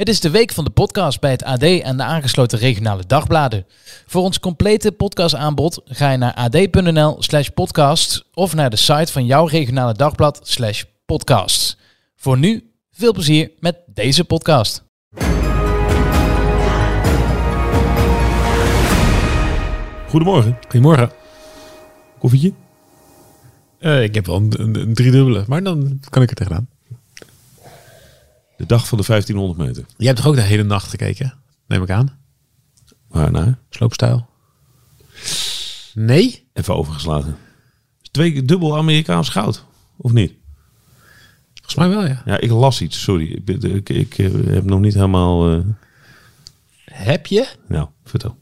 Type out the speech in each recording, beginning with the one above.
Het is de week van de podcast bij het AD en de aangesloten regionale dagbladen. Voor ons complete podcastaanbod ga je naar ad.nl slash podcast of naar de site van jouw regionale dagblad slash podcast. Voor nu, veel plezier met deze podcast. Goedemorgen. Goedemorgen. Koffietje? Eh, ik heb wel een, een, een driedubbele, maar dan kan ik er tegenaan. De dag van de 1500 meter. Jij hebt toch ook de hele nacht gekeken? Neem ik aan. Waar nou? Sloopstijl. Nee? Even overgeslagen. Twee dubbel Amerikaans goud. Of niet? Volgens mij wel, ja. Ja, ik las iets. Sorry. Ik, ik, ik, eh, heb nog niet helemaal... eh, Heb je nou, vertel.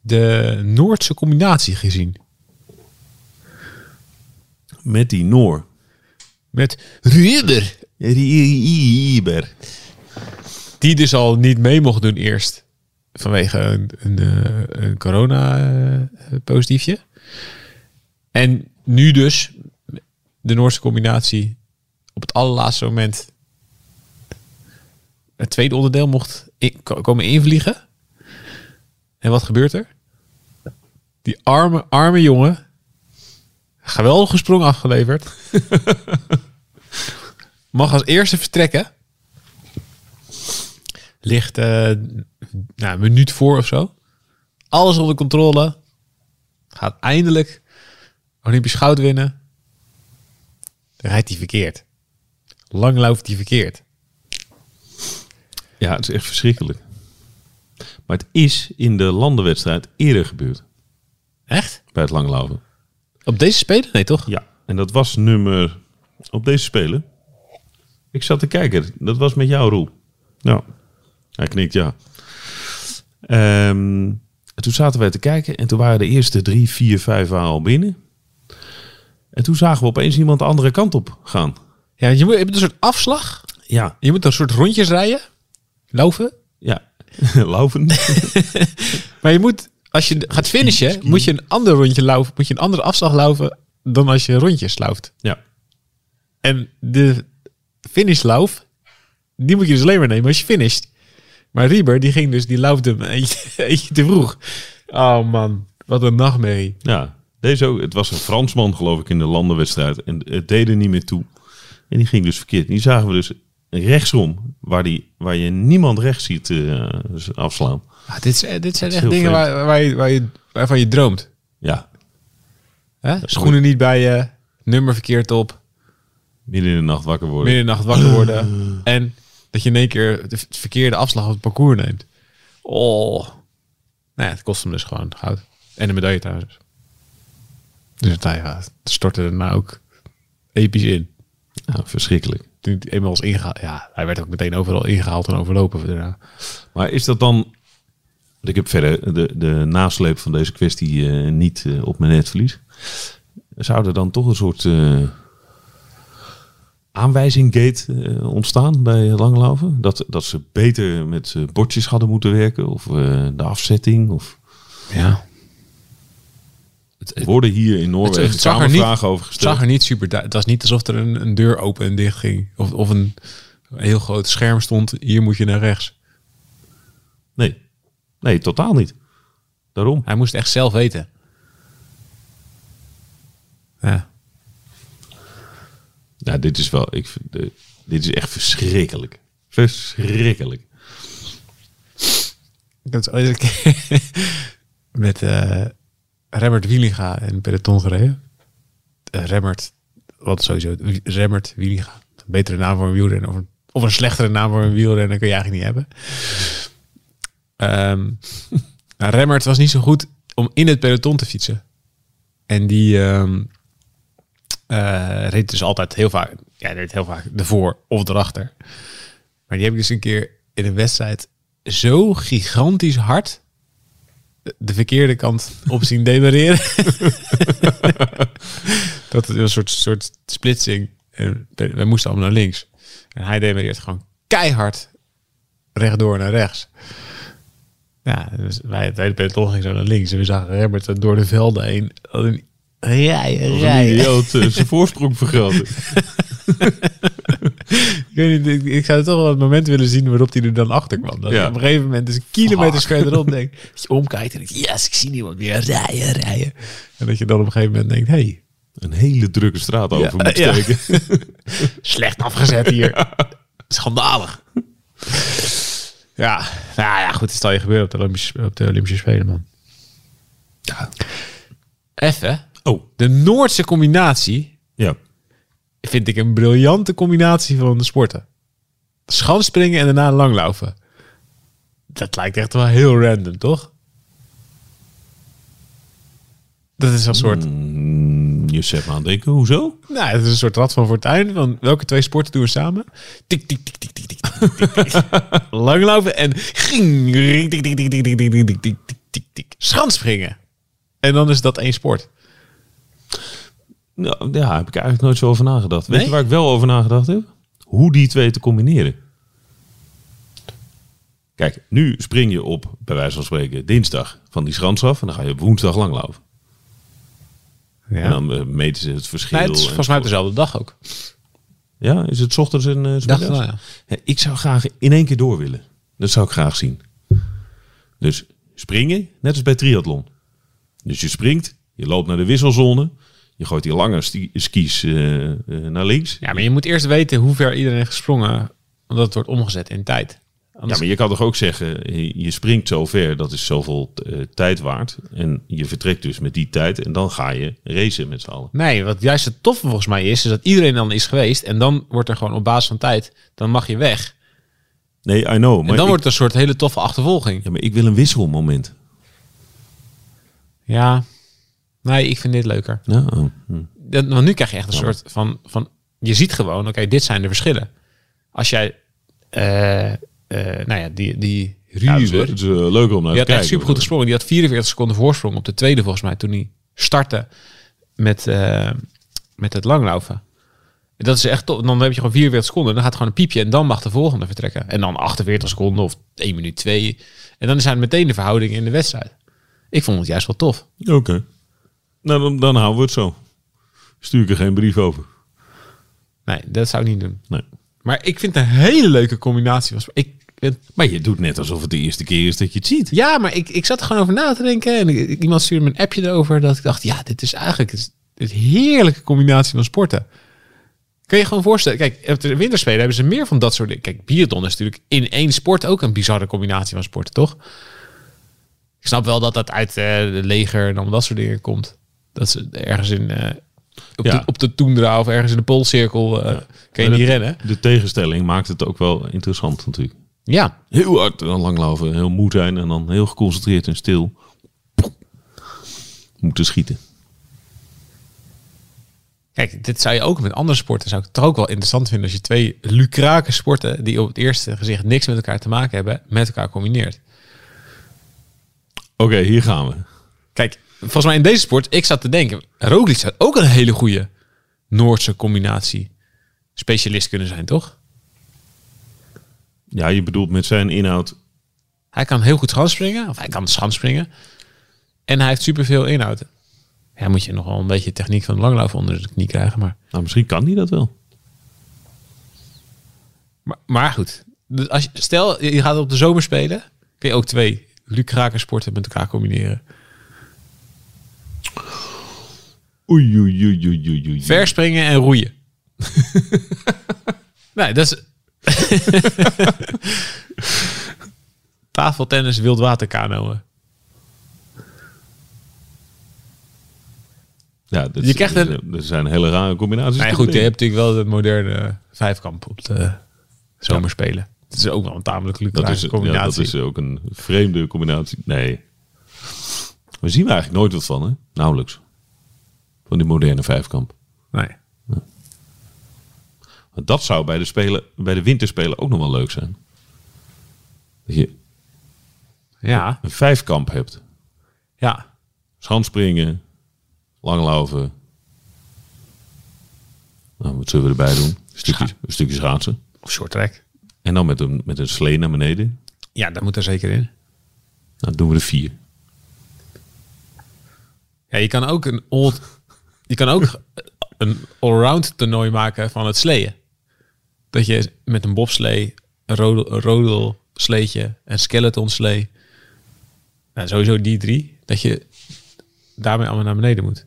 de Noordse combinatie gezien? Met die Noor. Met Ruber. Rieber. Die dus al niet mee mocht doen eerst. Vanwege een, een, eh, een corona-positiefje. en nu dus de Noorse combinatie op het allerlaatste moment het tweede onderdeel mocht in- ko- komen invliegen. En wat gebeurt er? Die arme, arme jongen. Geweldige sprong afgeleverd. Mag als eerste vertrekken. Ligt eh, nou, een minuut voor of zo. Alles onder controle. Gaat eindelijk Olympisch goud winnen. Dan rijdt hij verkeerd. Lang loopt hij verkeerd. Ja, het is echt verschrikkelijk. Maar het is in de landenwedstrijd eerder gebeurd. Echt? Bij het langlopen. Op deze spelen? Nee, toch? Ja. En dat was nummer... Op deze spelen. Ik zat te kijken. Dat was met jou, Roel. Ja. Hij knikt ja. En toen zaten wij te kijken. En toen waren de eerste drie, vier, vijf al binnen. En toen zagen we opeens iemand de andere kant op gaan. Ja, je, moet, je een soort afslag. Ja. Je moet een soort rondjes rijden. Lopen. Ja. Laufen. Maar je moet, als je gaat finishen, moet je een ander rondje lopen. Moet je een andere afslag lopen dan als je rondjes loopt. ja. En de finishlauf, die moet je dus alleen maar nemen als je finisht. Maar Rieber, die ging dus, die laufde hem eentje, eentje te vroeg. Oh man, wat een nachtmerrie. Ja. Deze ook. Het was een Fransman, geloof ik, in de landenwedstrijd. En het deed er niet meer toe. En die ging dus verkeerd. Die zagen we dus rechtsom, waar, die, waar je niemand rechts ziet eh, afslaan. Ah, dit, is- dit zijn is echt dingen waar, waar, je, waar je, waarvan je droomt. Ja. Hè? Schoenen niet bij je, nummer verkeerd op, Midden in de nacht wakker worden. midden in de nacht wakker worden. En dat je in één keer de verkeerde afslag op het parcours neemt. Oh. Nou ja, het kost hem dus gewoon goud. En een medaille trouwens. Dus het, ja, het stortte daarna ook episch in. Ja, verschrikkelijk. Toen hij eenmaal was ingehaald. Ja, hij werd ook meteen overal ingehaald en overlopen. daarna. Maar is dat dan... Ik heb verder de, de nasleep van deze kwestie eh, niet eh, op mijn netvlies. Zou er dan toch een soort eh aanwijzinggate eh, ontstaan bij Langlaufen? Dat, dat ze beter met eh, bordjes hadden moeten werken? Of eh, de afzetting? Of Ja. er worden hier in Noorwegen het zag er niet- over Het gesteld. zag er niet super... Het was niet alsof er een, een deur open en dicht ging. Of, of een heel groot scherm stond. Hier moet je naar rechts. Nee. nee, totaal niet. Daarom. Hij moest echt zelf weten. Ja. Ja, dit is wel... Ik, eh, dit is echt verschrikkelijk. Verschrikkelijk. Ik heb het ooit een keer met eh Remmert Wielinga en peloton gereden. Eh, Remmert, wat sowieso, Remmert Wielinga. Een betere naam voor een wielrenner of een, of slechtere naam voor een wielrenner kun je eigenlijk niet hebben. Nou, Remmert was niet zo goed om in het peloton te fietsen. En die ehm, reed dus altijd heel vaak, ja, reed heel vaak ervoor of erachter. Maar die heb ik dus een keer in een wedstrijd zo gigantisch hard de verkeerde kant op zien demareren. dat het een soort, soort splitsing. En moesten allemaal naar links. En hij demareert gewoon keihard rechtdoor naar rechts. Ja, dus wij het hele peloton ging zo naar links. En we zagen Herbert door de velden heen. Rijden. idioot eh, zijn voorsprong vergroten. Ik, weet niet, ik, ik zou toch wel het moment willen zien waarop hij er dan achter kwam. Dat Ja. je op een gegeven moment dus kilometers verderop denkt. Dat je omkijkt en denkt, yes, ik zie niemand meer rijden, rijden. En dat je dan op een gegeven moment denkt, hey, Een hele drukke straat over Ja, moet ja. steken. slecht afgezet hier. Schandalig. Ja, nou ja, goed, het zal je gebeuren op de Olympische, op de Olympische Spelen, man. Ja. Even, Oh, de Noordse combinatie ja. vind ik een briljante combinatie van de sporten. Schanspringen en daarna langlaufen. Dat lijkt echt wel heel random, toch? Dat is een soort, Mm, je zet me aan het denken, hoezo? nou, het is een soort rad van fortuin. Van welke twee sporten doen we samen? Tik, tik, tik, tik, tik, tik. Langlopen en ging, tik, tik, tik, tik, tik, tik, tik. En dan is dat één sport. Nou, ja, heb ik eigenlijk nooit zo over nagedacht. Weet je waar ik wel over nagedacht heb? Hoe die twee te combineren. Kijk, nu spring je op, bij wijze van spreken, dinsdag van die schans af. En dan ga je op woensdag langlopen. Ja. En dan eh, meten ze het verschil. Nee, het is volgens mij dezelfde dag ook. Ja, is het ochtends en eh Dacht wel, ja. Ja, Ik zou graag in één keer door willen. Dat zou ik graag zien. Dus springen, net als bij triathlon. Dus je springt, je loopt naar de wisselzone. Je gooit die lange skis eh, eh, naar links. Ja, maar je moet eerst weten hoe ver iedereen heeft gesprongen. Omdat het wordt omgezet in tijd. Ja, maar je kan toch ook zeggen, je je springt zo ver, dat is zoveel eh, tijd waard. En je vertrekt dus met die tijd en dan ga je racen met z'n allen. Nee, wat juist het toffe volgens mij is, is dat iedereen dan is geweest. En dan wordt er gewoon op basis van tijd, dan mag je weg. Nee, I know. Maar, en dan ik, wordt het een soort hele toffe achtervolging. ja, maar ik wil een wisselmoment. Ja, nee, ik vind dit leuker. Ja, oh, hm. Want nu krijg je echt een soort van, van je ziet gewoon, oké, dit zijn de verschillen. Als jij, eh, eh, nou ja, die, die Ja, het is, Ruber, het is, eh, leuker om naar die te had echt kijken. super goed gesprongen. Die had 44 seconden voorsprong op de tweede volgens mij, toen hij startte met, met het langlaufen. En Dat is echt tof. Dan heb je gewoon 44 seconden. Dan gaat gewoon een piepje en dan mag de volgende vertrekken. En dan 48 seconden of 1 minuut 2. En dan zijn meteen de verhoudingen in de wedstrijd. Ik vond het juist wel tof. Oké. Nou, dan, dan houden we het zo. Stuur ik er geen brief over. Nee, dat zou ik niet doen. Nee. Maar ik vind het een hele leuke combinatie. van- Ik, het- Maar je doet net alsof het de eerste keer is dat je het ziet. ja, maar ik, ik zat er gewoon over na te denken. En ik- iemand stuurde me een appje erover. Dat ik dacht, ja, dit is eigenlijk het heerlijke combinatie van sporten. Kun je je gewoon voorstellen. Kijk, op de winterspelen hebben ze meer van dat soort dingen. Kijk, biathlon is natuurlijk in één sport ook een bizarre combinatie van sporten, toch? Ik snap wel dat dat uit de leger en allemaal dat soort dingen komt. Dat ze ergens in... eh, op, Ja. de, op de toendra of ergens in de poolcirkel eh, kun je niet rennen. De tegenstelling maakt het ook wel interessant natuurlijk. Ja, Heel hard langlopen, heel moe zijn en dan heel geconcentreerd en stil. Moeten schieten. Kijk, dit zou je ook met andere sporten zou ik het ook wel interessant vinden als je twee lucrake sporten die op het eerste gezicht niks met elkaar te maken hebben, met elkaar combineert. Oké, hier gaan we. Kijk, volgens mij in deze sport, ik zat te denken, Roglic zou ook een hele goede Noordse combinatie specialist kunnen zijn, toch? Ja, je bedoelt met zijn inhoud. Hij kan heel goed schanspringen, of hij kan schanspringen. En hij heeft superveel inhoud. Ja, moet je nog wel een beetje techniek van de onder de knie krijgen, maar... Nou, misschien kan hij dat wel. Maar, maar goed, dus als je, stel je gaat op de zomer spelen, kun je ook twee lucrake sporten met elkaar combineren. Oei, oei, oei, oei, oei, oei. Verspringen en roeien. nee, dat is... Tafeltennis, wildwaterkanoën. Ja, dat, Je krijgt een- Er zijn hele rare combinaties. Nee, goed, je hebt natuurlijk wel de moderne vijfkamp op de zomerspelen. Het is ook wel een tamelijk dat ja, combinatie. dat is ook een vreemde combinatie. Nee. We zien er eigenlijk nooit wat van, hè? Nauwelijks. Van die moderne vijfkamp. Nee. Dat zou bij de, spelen, bij de winterspelen ook nog wel leuk zijn. Dat je Ja, een vijfkamp hebt. Ja, Schanspringen, langlaufen. Nou, wat zullen we erbij doen? Een stukje, Scha- een stukje schaatsen. of short track. En dan met een, met een slee naar beneden. Ja, dat moet er zeker in. Nou, doen we er vier. Ja, je kan ook een old, je kan ook een allround toernooi maken van het sleeën. Dat je met een bobslee, een rodel, sleetje, een skeleton slee. Nou, sowieso die drie. Dat je daarmee allemaal naar beneden moet.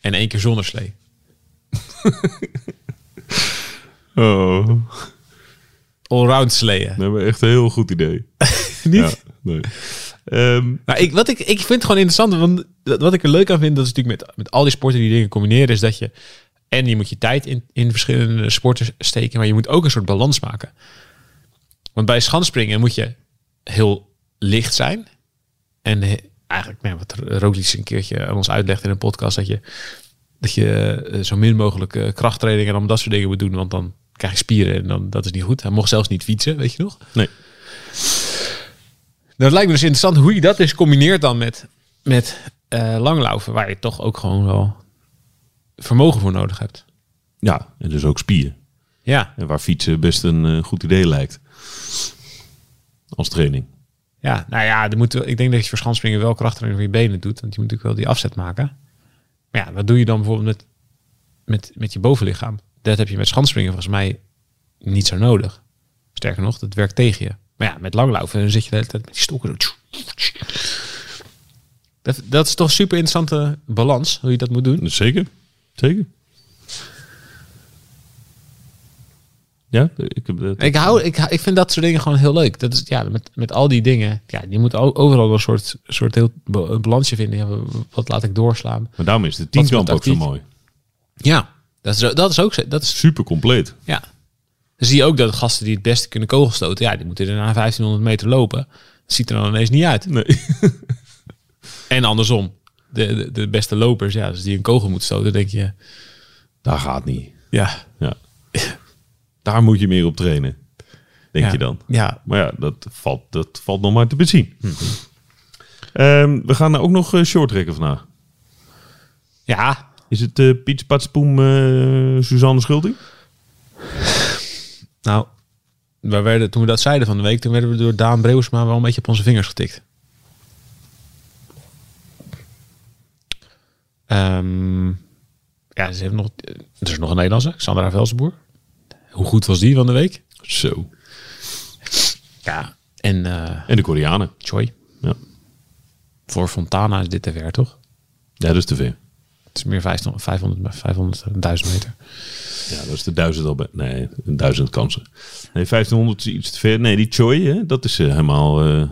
En één keer zonder slee. Oh, Allround sleeën. dat hebben we echt een heel goed idee. Niet? Ja, nee. Ehm, Nou, ik, wat ik, ik vind het gewoon interessant, want wat ik er leuk aan vind, dat is natuurlijk met, met al die sporten die dingen combineren, is dat je, en je moet je tijd in, in verschillende sporten steken, maar je moet ook een soort balans maken. Want bij schansspringen moet je heel licht zijn. En he- eigenlijk, nou, wat Roglic een keertje aan ons uitlegt in een podcast, dat je, dat je eh, zo min mogelijk eh, krachttraining en allemaal dat soort dingen moet doen, want dan krijg je spieren en dan, dat is niet goed. Hij mocht zelfs niet fietsen, weet je nog? nee. Nou, het lijkt me dus interessant hoe je dat dus combineert dan met, met langlaufen, waar je toch ook gewoon wel vermogen voor nodig hebt. Ja, en dus ook spieren. Ja, En waar fietsen best een eh, goed idee lijkt. Als training. ja nou ja, er moet, ik denk dat je voor schansspringen wel krachttraining voor je benen doet, want je moet natuurlijk wel die afzet maken. Maar ja, wat doe je dan bijvoorbeeld met, met, met je bovenlichaam? Dat heb je met schansspringen volgens mij niet zo nodig. Sterker nog, dat werkt tegen je. Maar ja, met langlaufen dan zit je de hele tijd met die stokken. Dat, dat is toch een super interessante balans, hoe je dat moet doen. Zeker. Zeker. Ja, ik heb dat. Ik, hou, ik, ik vind dat soort dingen gewoon heel leuk. Dat is, ja, met, met al die dingen. Ja, je moet overal wel een soort, soort heel balansje vinden. Ja, wat laat ik doorslaan? Maar daarom is de tienkamp ook zo mooi. Ja, dat is, dat is ook. Dat is, Super compleet. ja. Dan zie je ook dat de gasten die het beste kunnen kogelstoten, ja, die moeten er na 1500 meter lopen. Dat ziet er dan ineens niet uit. Nee. En andersom. De, de, de beste lopers, ja, dus die een kogel moeten stoten, denk je, Dat gaat niet. ja. Ja. Daar moet je meer op trainen. Denk ja, je dan. Ja, Maar ja, dat valt, dat valt nog maar te bezien. Ehm, we gaan ook nog uh, short trekken vandaag. ja, Is het uh, Piet Spatspoem, eh Suzanne Schulting? Nou, we werden, toen we dat zeiden van de week, toen werden we door Daan Breusma wel een beetje op onze vingers getikt. Ehm, ja, ze heeft nog, er is nog een Nederlandse, Sandra Velsenboer. Hoe goed was die van de week? Zo. Ja. En eh En de Koreanen. Choi. Ja. Voor Fontana is dit te ver, toch? ja, dat is te ver. Het is meer 500, 500, 500 1000 meter. Ja, dat is de duizend al bij. Nee, een duizend kansen. Nee, 1500 is iets te ver. Nee, die Choi, hè, dat is eh, helemaal eh,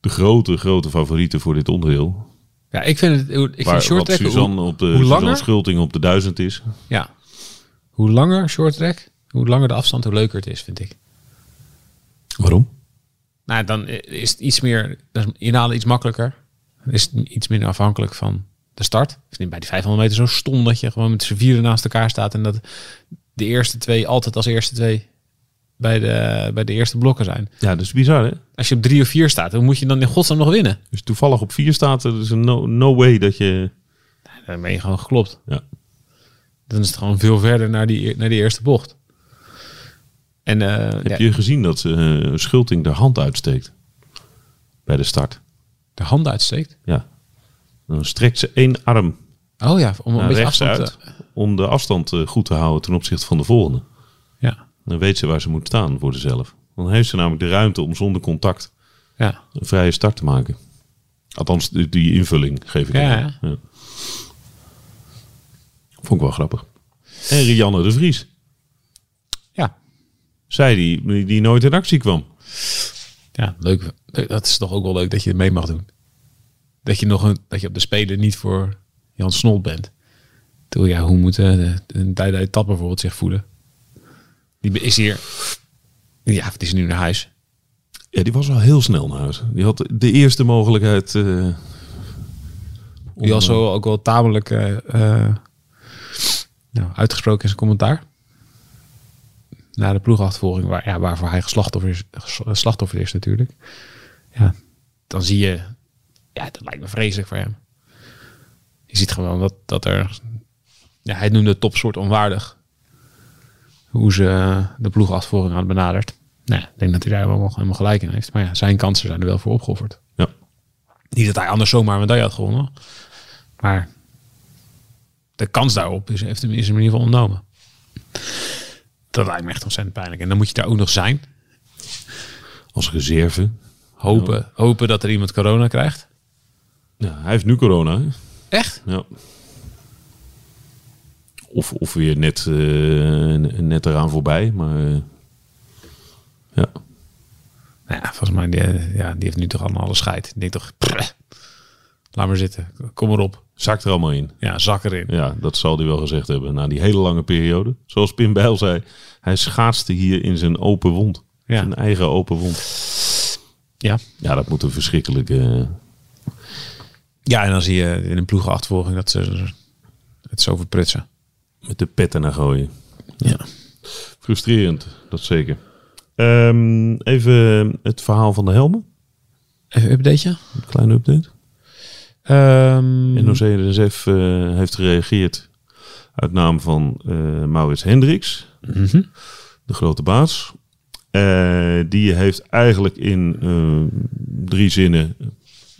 de grote, grote favoriete voor dit onderdeel. Ja, ik vind het. Ik Waar vind short track. Suzanne hoe, op de hoe langer, Schulting op de duizend is. ja, hoe langer short track, hoe langer de afstand, hoe leuker het is, vind ik. Waarom? Nou, dan is het iets meer, dan inhalen iets makkelijker. Dan is het iets minder afhankelijk van de start. Ik vind bij die 500 meter zo stom dat je gewoon met z'n vieren naast elkaar staat en dat de eerste twee altijd als eerste twee bij de, bij de eerste blokken zijn. Ja, dat is bizar, hè? Als je op drie of vier staat, dan moet je dan in godsnaam nog winnen. Dus toevallig op vier staat, er is een no, no way dat je... Dan ben je gewoon geklopt. Ja. Dan is het gewoon veel verder naar die, naar die eerste bocht. En eh, Heb ja, je gezien dat ze, eh, Schulting de hand uitsteekt? Bij de start. de hand uitsteekt. Ja. Dan strekt ze één arm Oh ja, om een beetje afstand uit. te... Om de afstand eh, goed te houden ten opzichte van de volgende. Ja, Dan weet ze waar ze moet staan voor zichzelf. Dan heeft ze namelijk de ruimte om zonder contact ja. een vrije start te maken. Althans, die, invulling geef ik Ja, aan. Ja. Vond ik wel grappig. En Rianne de Vries. ja. Zij die, die, die nooit in actie kwam. Ja, leuk. Dat is toch ook wel leuk dat je het mee mag doen. Dat je nog een, dat je op de Spelen niet voor Jan Snol bent. Toen ja, hoe moet eh, de derde etappe bijvoorbeeld zich voelen? Die is hier. Ja, die is nu naar huis. Ja, die was al heel snel naar huis. Die had de eerste mogelijkheid. eh, om, Die was zo ook wel tamelijk eh, eh, nou, uitgesproken in zijn commentaar. Na de ploegachtervolging, waar, ja, waarvoor hij slachtoffer is, slachtoffer is natuurlijk. Ja, dan zie je Ja, dat lijkt me vreselijk voor hem. Je ziet gewoon dat, dat er... Ja, hij noemde het topsoort onwaardig. Hoe ze eh, de ploegachtervolging hadden benaderd. Nou, ik denk dat hij daar wel helemaal gelijk in heeft. Maar ja, zijn kansen zijn er wel voor opgeofferd. Ja. Niet dat hij anders zomaar een medaille had gewonnen. Maar de kans daarop is, heeft hem, is hem in ieder geval ontnomen. Dat lijkt me echt ontzettend pijnlijk. En dan moet je daar ook nog zijn. Als reserve. Hopen, hopen dat er iemand corona krijgt. Ja, hij heeft nu corona. hè? Echt? Ja. Of, of weer net, eh, net eraan voorbij. Maar eh, ja. Nou ja, volgens mij, die, ja, die heeft nu toch allemaal alle scheid. Ik denk toch, laat maar zitten. Kom erop. Zakt er allemaal in. Ja, zak erin. Ja, dat zal hij wel gezegd hebben. Na die hele lange periode. Zoals Pim Bijl zei. Hij schaatste hier in zijn open wond. Ja. Zijn eigen open wond. Ja. Ja, dat moet een verschrikkelijke... Ja, en dan zie je in een ploegenachtervolging dat ze het zo verprutsen. met de petten naar gooien. Ja. Frustrerend, dat zeker. Ehm, even het verhaal van de helmen. Even een updateje. Een kleine update. Ehm, NOC-NSF eh heeft gereageerd uit naam van eh, Maurits Hendricks, mhm. de grote baas. Eh, die heeft eigenlijk in eh, drie zinnen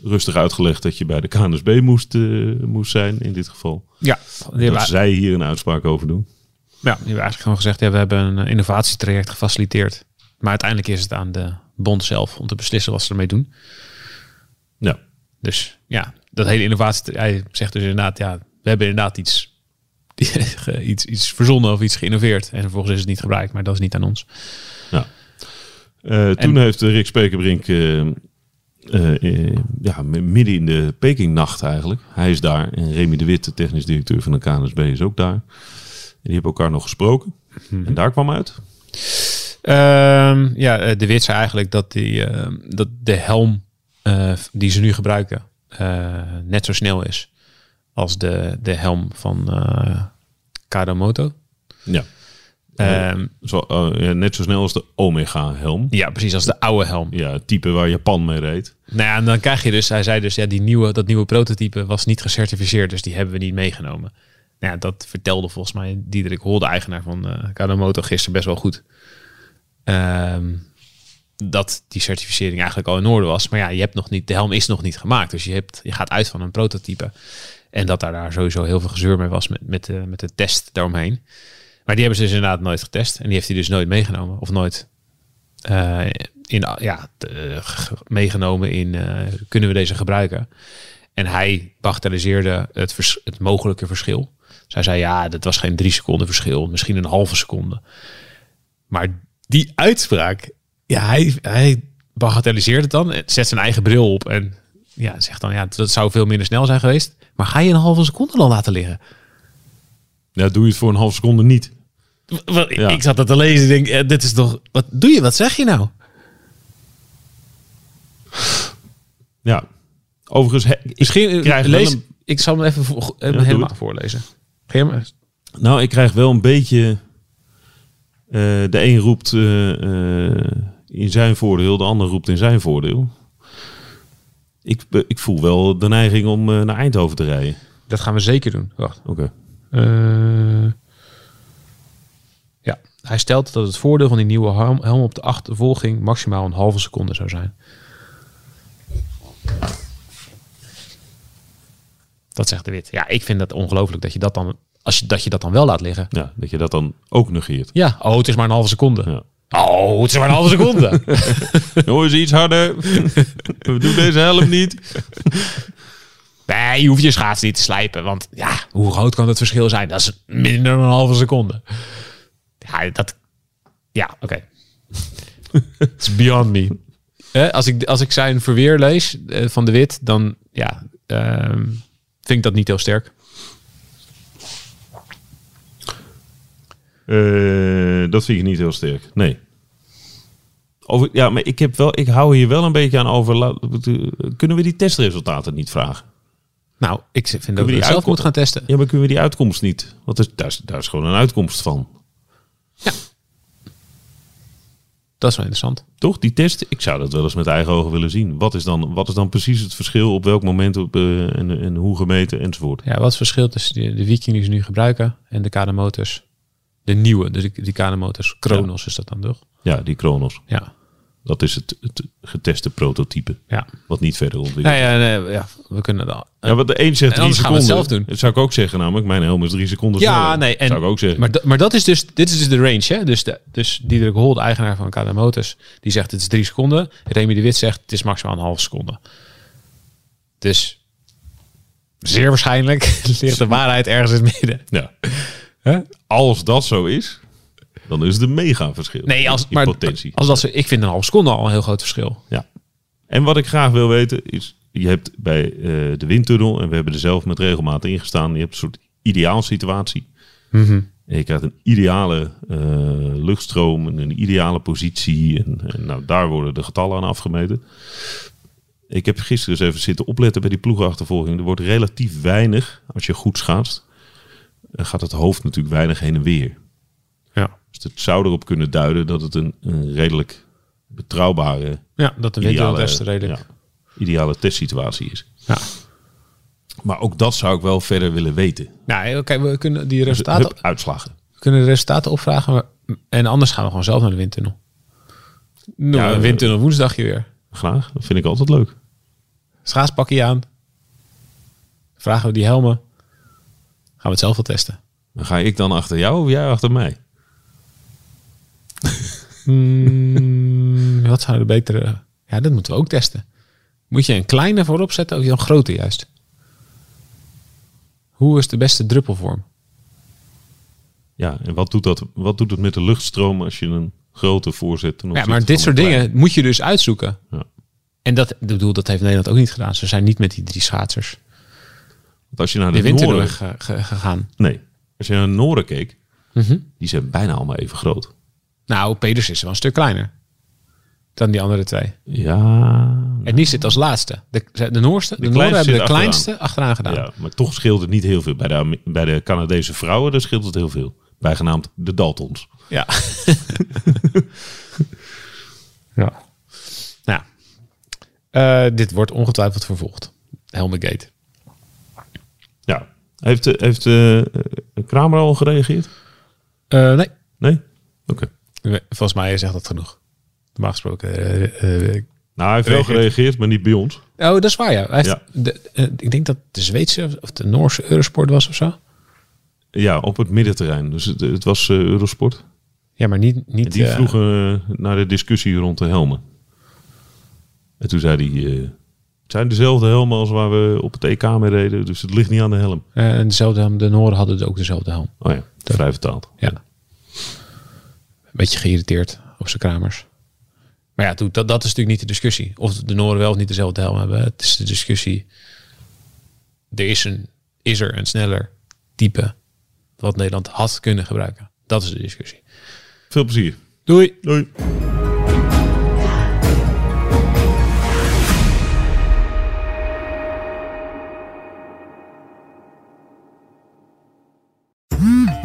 rustig uitgelegd dat je bij de KNSB moest, eh, moest zijn in dit geval. Ja, die Dat zij hier een uitspraak over doen. ja, die hebben eigenlijk gewoon gezegd, ja, we hebben een eh, innovatietraject gefaciliteerd. Maar uiteindelijk is het aan de bond zelf om te beslissen wat ze ermee doen. Ja, Dus ja, dat hele innovatie, hij zegt dus inderdaad, ja, we hebben inderdaad iets, iets, iets verzonnen of iets geïnnoveerd. En vervolgens is het niet gebruikt, maar dat is niet aan ons. Eh, toen heeft Rick Spekerbrink eh, eh, eh, ja, midden in de Pekingnacht eigenlijk. Hij is daar en Remy de Wit, de technisch directeur van de KNSB, is ook daar. En die hebben elkaar nog gesproken. En daar kwam uit. Ehm, ja, eh, de wit zei eigenlijk dat, die, dat de helm die ze nu gebruiken net zo snel is als de, de helm van Kadomoto. Ja. Ehm, Zo, eh, net zo snel als de Omega-helm. ja, precies als de oude helm. Ja, het type waar Japan mee reed. Nou ja, en dan krijg je dus, hij zei dus, ja, die nieuwe, dat nieuwe prototype was niet gecertificeerd, dus die hebben we niet meegenomen. Nou ja, dat vertelde volgens mij Diederik Hol, de eigenaar van eh Kadomoto, gisteren best wel goed. Ehm, dat die certificering eigenlijk al in orde was. Maar ja, je hebt nog niet, de helm is nog niet gemaakt. Dus je, hebt, je gaat uit van een prototype. En dat daar, daar sowieso heel veel gezeur mee was met, met, de, met de test daaromheen. Maar die hebben ze dus inderdaad nooit getest. En die heeft hij dus nooit meegenomen. Of nooit eh, in, ja, g- meegenomen in eh, kunnen we deze gebruiken. En hij bagatelliseerde het, het mogelijke verschil. Hij zei ja, dat was geen drie seconden verschil, misschien een halve seconde. Maar die uitspraak, ja, hij, hij het dan, zet zijn eigen bril op en ja, zegt dan ja, dat zou veel minder snel zijn geweest. Maar ga je een halve seconde dan laten liggen? Ja, doe je het voor een half seconde niet. Wat- Ja. Ik zat dat te lezen en denk, eh, dit is toch, wat doe je, wat zeg je nou? Ja. Overigens, he- ik, Misschien eh, krijg wel lees, een- ik zal hem even vo- eh, helemaal voorlezen. Nou, ik krijg wel een beetje... eh, de een roept in zijn voordeel, de ander roept in zijn voordeel. Ik, ik voel wel de neiging om eh, naar Eindhoven te rijden. Dat gaan we zeker doen. Wacht. Oké. Eh, ja, hij stelt dat het voordeel van die nieuwe helm, helm op de achtervolging maximaal een halve seconde zou zijn. Dat zegt de wit. Ja, ik vind dat ongelooflijk dat je dat dan, als je, dat je dat dan wel laat liggen. Ja, dat je dat dan ook negeert. Ja, oh, het is maar een halve seconde. Ja. Oh, het is maar een halve seconde. Jongens, iets harder. We doen deze helm niet. nee, je hoeft je schaats niet te slijpen, want ja, hoe groot kan het verschil zijn? Dat is minder dan een halve seconde. Ja, dat, ja, oké. It's beyond me. Eh, als, ik, als ik zijn verweer lees eh, van de wit, dan ja, ehm, vind ik dat niet heel sterk. Eh, dat vind ik niet heel sterk. Nee. Over, ja, maar ik, heb wel, ik hou hier wel een beetje aan over. laat- Kunnen we die testresultaten niet vragen? Nou, ik vind dat we die zelf moeten gaan testen. Ja, maar kunnen we die uitkomst niet? Want er- daar is, daar is gewoon een uitkomst van. Dat is wel interessant. Toch, die test, ik zou dat wel eens met eigen ogen willen zien. Wat is dan, wat is dan precies het verschil op welk moment op, eh, en, en hoe gemeten enzovoort? Ja, wat is het verschil tussen de, de Viking die ze nu gebruiken en de KD Motors? De nieuwe, dus die, die KD Motors. Kronos is dat dan toch? Ja, die Kronos. Ja. Dat is het, het geteste prototype. Ja. Wat niet verder ontwikkeld ja, nee, ja, we kunnen dat. Ja, want de een zegt drie anders gaan we seconden. het zelf doen. Dat zou ik ook zeggen namelijk. Mijn helm is drie seconden Ja, sneller. nee. En, zou ik ook zeggen. Maar, maar dat is dus, dit is dus de range, hè? Dus, de, dus Diederik Hol, de eigenaar van KD Motors, die zegt het is drie seconden. Remy de Wit zegt het is maximaal een half seconde. Dus zeer waarschijnlijk ligt de waarheid ergens in het midden. ja. Als dat zo is, dan is het een mega verschil. Nee, als, in maar potentie. als dat ze, ik vind een half seconde al een heel groot verschil. Ja. En wat ik graag wil weten is, je hebt bij eh, de windtunnel, en we hebben er zelf met regelmaat ingestaan, je hebt een soort ideaal situatie. Mhm. En je krijgt een ideale eh, luchtstroom, en een ideale positie. En, en nou, daar worden de getallen aan afgemeten. Ik heb gisteren eens even zitten opletten bij die ploegachtervolging. Er wordt relatief weinig, als je goed schaatst, dan gaat het hoofd natuurlijk weinig heen en weer. Dus het zou erop kunnen duiden dat het een, een redelijk betrouwbare ja, dat de windtunneltest redelijk. ja, ideale testsituatie is. Ja. Maar ook dat zou ik wel verder willen weten. Nou, oké, we kunnen die Dus, resultaten, uitslagen. we kunnen de resultaten opvragen. en anders gaan we gewoon zelf naar de windtunnel. Nou, Ja, een windtunnel woensdagje weer. Graag, dat vind ik altijd leuk. Schaatspakje aan. Vragen we die helmen. Gaan we het zelf wel testen. Dan ga ik dan achter jou of jij achter mij? Hmm, wat zou de betere... Ja, dat moeten we ook testen. Moet je een kleine voorop zetten of een grote juist? Hoe is de beste druppelvorm? Ja, en wat doet, dat, wat doet het met de luchtstroom als je een grote voorzet Ja, maar dit soort dingen moet je dus uitzoeken. Ja. En dat, ik bedoel, dat heeft Nederland ook niet gedaan. Ze zijn niet met die drie schaatsers Want als je naar de de ge- gegaan. Nee, als je naar de Noren keek, Mhm. die zijn bijna allemaal even groot. Nou, Peders is wel een stuk kleiner dan die andere twee. Ja, En die zit als laatste. De, de Noorste, de, De Noorden hebben kleinste de kleinste achteraan gedaan. ja, maar toch scheelt het niet heel veel. Bij de, bij de Canadese vrouwen daar scheelt het heel veel. Bijgenaamd de Daltons. Ja. ja. Nou, eh, dit wordt ongetwijfeld vervolgd. Helmegate. Ja. Heeft, heeft eh, Kramer al gereageerd? Eh nee, Nee? Oké. Volgens mij zegt dat genoeg. Normaal gesproken. eh, eh, Nou, hij heeft wel gereageerd, maar niet bij ons. oh, dat is waar, ja. Hij heeft Ja. De, eh, ik denk dat de Zweedse of de Noorse Eurosport was of zo. Ja, op het middenterrein. Dus het, het was eh, Eurosport. Ja, maar niet... En niet die eh, vroegen eh, naar de discussie rond de helmen. En toen zei hij... eh, het zijn dezelfde helmen als waar we op het EK mee reden. Dus het ligt niet aan de helm. eh, en dezelfde helm, de Noorden hadden ook dezelfde helm. Oh ja, vrij vertaald. Ja. Een beetje geïrriteerd op zijn kramers. Maar ja, dat, dat is natuurlijk niet de discussie. Of de Noorden wel of niet dezelfde helm hebben. Het is de discussie. Er is, een, is er een sneller type wat Nederland had kunnen gebruiken. Dat is de discussie. Veel plezier. Doei! Doei.